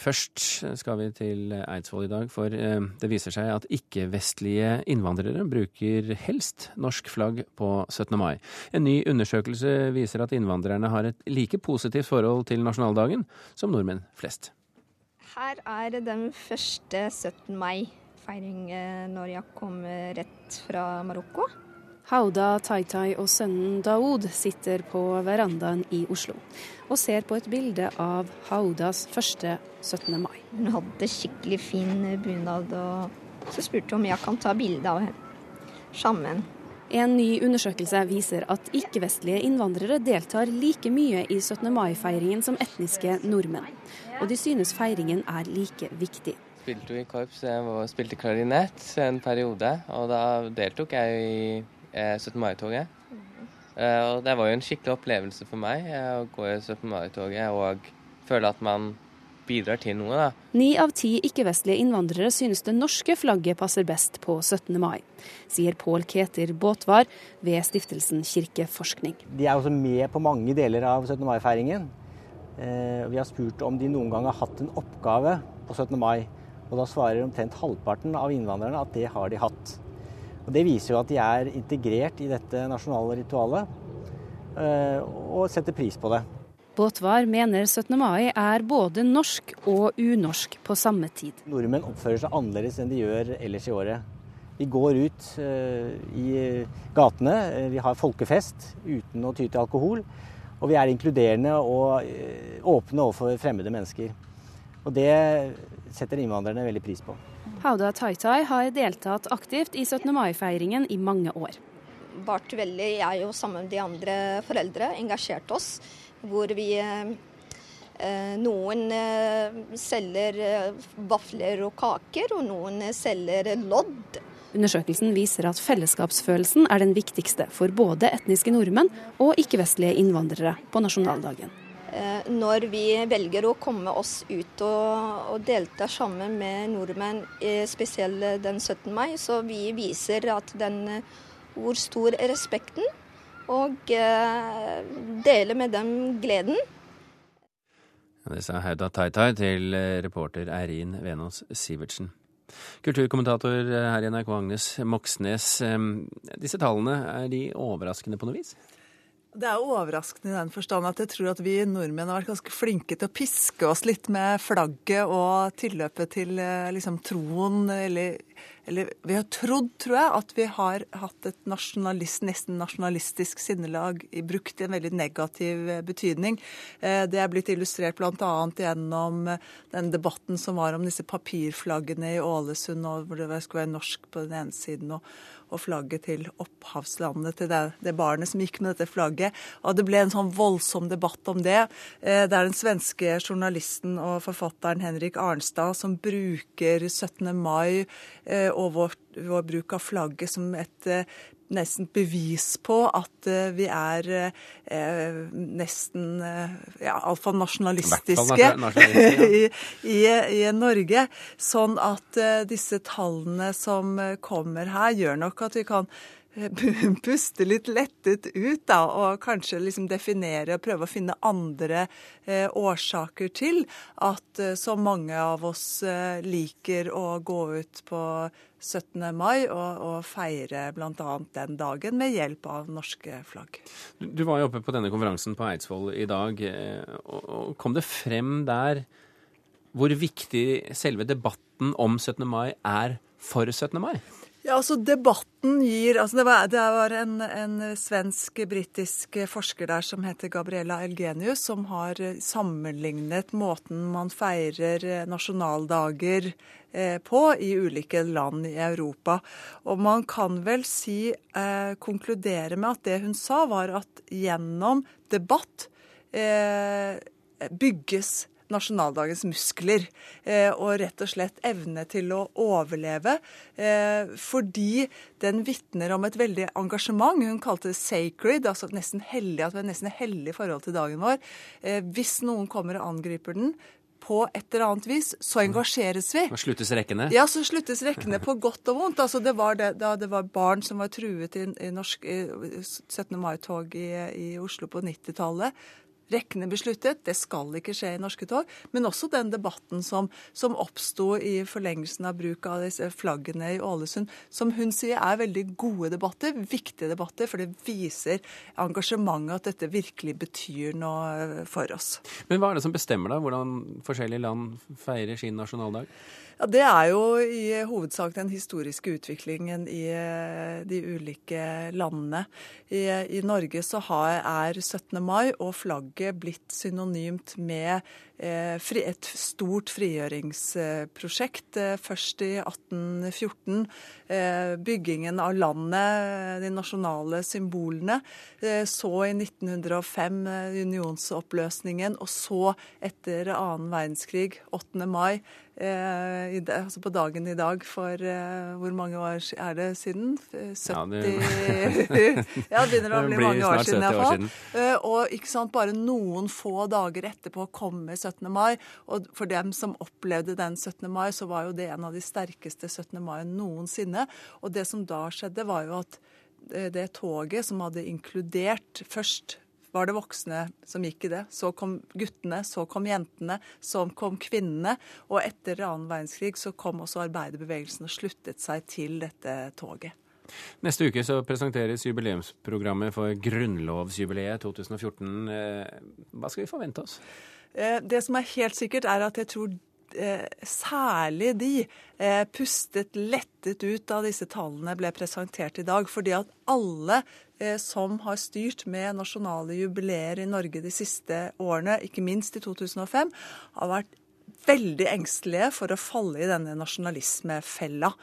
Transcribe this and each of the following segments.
Først skal vi til Eidsvoll i dag, for eh, det viser seg at ikke-vestlige innvandrere bruker helst norsk flagg på 17. mai. En ny undersøkelse viser at innvandrerne har et like positivt forhold til nasjonaldagen som nordmenn flest. Her er den første 17. mai-feiring eh, når jeg kom rett fra Marokko. Hauda, Taitai og sønnen Daoud sitter på verandaen i Oslo og ser på et bilde av Haudas første 17. mai. Hun hadde skikkelig fin bunad, og så spurte hun om jeg kan ta bilde av henne sammen. En ny undersøkelse viser at ikke-vestlige innvandrere deltar like mye i 17. mai-feiringen som etniske nordmenn, og de synes feiringen er like viktig. Spilte jo i korps og spilte klarinett en periode, og da deltok jeg i 17. Eh, mai-toget. Eh, og det var jo en skikkelig opplevelse for meg eh, å gå i 17. mai-toget og føle at man bidrar til noe. da. Ni av ti ikke-vestlige innvandrere synes det norske flagget passer best på 17. mai, sier Pål Keter Båtvar ved stiftelsen Kirkeforskning. De er også med på mange deler av 17. mai-feiringen. Vi har spurt om de noen gang har hatt en oppgave på 17. mai, og da svarer omtrent halvparten av innvandrerne at det har de hatt. Og Det viser jo at de er integrert i dette nasjonale ritualet, eh, og setter pris på det. Båtvar mener 17. mai er både norsk og unorsk på samme tid. Nordmenn oppfører seg annerledes enn de gjør ellers i året. Vi går ut uh, i gatene, vi har folkefest uten å ty til alkohol. Og vi er inkluderende og åpne overfor fremmede mennesker. Og det setter innvandrerne veldig pris på. Hauda Taitai har deltatt aktivt i 17. mai-feiringen i mange år. Bart Velli, jeg og sammen med de andre foreldre engasjerte oss. Hvor vi eh, Noen eh, selger eh, vafler og kaker, og noen selger lodd. Undersøkelsen viser at fellesskapsfølelsen er den viktigste for både etniske nordmenn og ikke-vestlige innvandrere på nasjonaldagen. Eh, når vi velger å komme oss ut og, og delta sammen med nordmenn, eh, spesielt den 17. mai, så vi viser at den, eh, hvor stor respekten, og deler med dem gleden. Det sa Hauda Taitai til reporter Eirin Venås Sivertsen. Kulturkommentator her i NRK, Agnes Moxnes. Disse tallene, er de overraskende på noe vis? Det er overraskende i den forstand at jeg tror at vi nordmenn har vært ganske flinke til å piske oss litt med flagget og tilløpet til eh, liksom, troen. Eller, eller, vi har trodd, tror jeg, at vi har hatt et nasjonalist, nesten nasjonalistisk sinnelag brukt i en veldig negativ eh, betydning. Eh, det er blitt illustrert bl.a. gjennom den debatten som var om disse papirflaggene i Ålesund, hvor det skulle være norsk på den ene siden. og og flagget til opphavslandet til det, det, barnet som gikk med dette flagget. Og det ble en sånn voldsom debatt om det. Eh, det er den svenske journalisten og forfatteren Henrik Arnstad som bruker 17. mai eh, og vår, vår bruk av flagget som et eh, nesten bevis på at uh, vi er uh, nesten uh, ja, iallfall nasjonalistiske i, i, i, Norge. Sånn at disse tallene som kommer her, gjør nok at vi kan puste litt lettet ut, da, og kanskje liksom definere og prøve å finne andre eh, årsaker til at eh, så mange av oss eh, liker å gå ut på 17. mai og, og feire bl.a. den dagen med hjelp av norske flagg. Du var jo oppe på denne konferansen på Eidsvoll i dag. Eh, og Kom det frem der hvor viktig selve debatten om 17. mai er for 17. mai? Ja, altså Debatten gir altså Det var, det var en, en svensk-britisk forsker der som heter Gabriella Elgenius, som har sammenlignet måten man feirer nasjonaldager eh, på i ulike land i Europa. Og man kan vel si, eh, konkludere med at det hun sa, var at gjennom debatt eh, bygges nasjonaldagens muskler. Eh, og rett og slett evne til å overleve. Eh, fordi den vitner om et veldig engasjement. Hun kalte det sacred, altså nesten hellig, at vi har nesten hellig forhold til dagen vår. Eh, hvis noen kommer og angriper den, på et eller annet vis, så engasjeres vi. Og sluttes rekkene? Ja, så sluttes rekkene på godt og vondt. Altså, det var det, da det var barn som var truet i, i norsk i 17. mai-tog i, i Oslo på 90-tallet rekkene besluttet. Det skal ikke skje i norske tog. Men også den debatten som, som oppsto i forlengelsen av bruk av disse flaggene i Ålesund, som hun sier er veldig gode debatter, viktige debatter, for det viser engasjementet at dette virkelig betyr noe for oss. Men hva er det som bestemmer da hvordan forskjellige land feirer sin nasjonaldag? Ja, Det er jo i hovedsak den historiske utviklingen i eh, de ulike landene. I, i Norge så har, er 17. mai og flagget blitt synonymt med eh, et stort frigjøringsprosjekt. Eh, først i 1814. Eh, byggingen av landet, de nasjonale symbolene. Eh, så i 1905 eh, unionsoppløsningen, og så etter annen verdenskrig, 8. mai eh, altså på dagen i dag for eh, hvor mange år er det siden? 70 Ja, det, ja, det begynner å bli mange år siden iallfall. Eh, og ikke sant, bare noen få dager etterpå kommer 17. mai. Og for dem som opplevde den 17. mai, så var jo det en av de sterkeste 17. mai noensinne. Og det som da skjedde, var jo at eh, det toget som hadde inkludert først var det voksne som gikk i det. Så kom guttene, så kom jentene, så kom kvinnene. Og etter annen verdenskrig så kom også arbeiderbevegelsen og sluttet seg til dette toget. Neste uke så presenteres jubileumsprogrammet for grunnlovsjubileet 2014. Eh, hva skal vi forvente oss? Eh, det som er helt sikkert, er at jeg tror Eh, særlig de pustet lettet ut da disse tallene ble presentert i dag. Fordi at alle som har styrt med nasjonale jubileer i Norge de siste årene, ikke minst i 2005, har vært veldig engstelige for å falle i denne nasjonalismefella.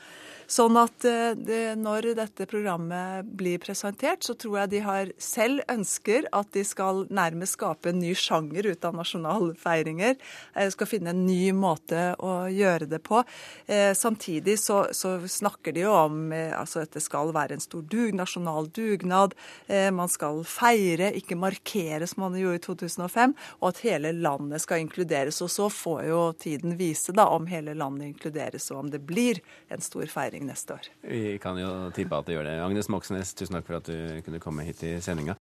Sånn at eh, det, når dette programmet blir presentert, så tror jeg de har selv ønsker at de skal nærmest skape en ny sjanger ut av nasjonalfeiringer. feiringer, skal finne en ny måte å gjøre det på. Eh, samtidig så, så snakker de jo om altså at det skal være en stor dug, nasjonal dugnad. Man skal feire, ikke markere som man gjorde i 2005, og at hele landet skal inkluderes. Og så får jo tiden vise da om hele landet inkluderes, og om det blir en stor feiring neste år. Vi kan jo tippe at det gjør det. Agnes Moxnes, tusen takk for at du kunne komme hit i sendinga.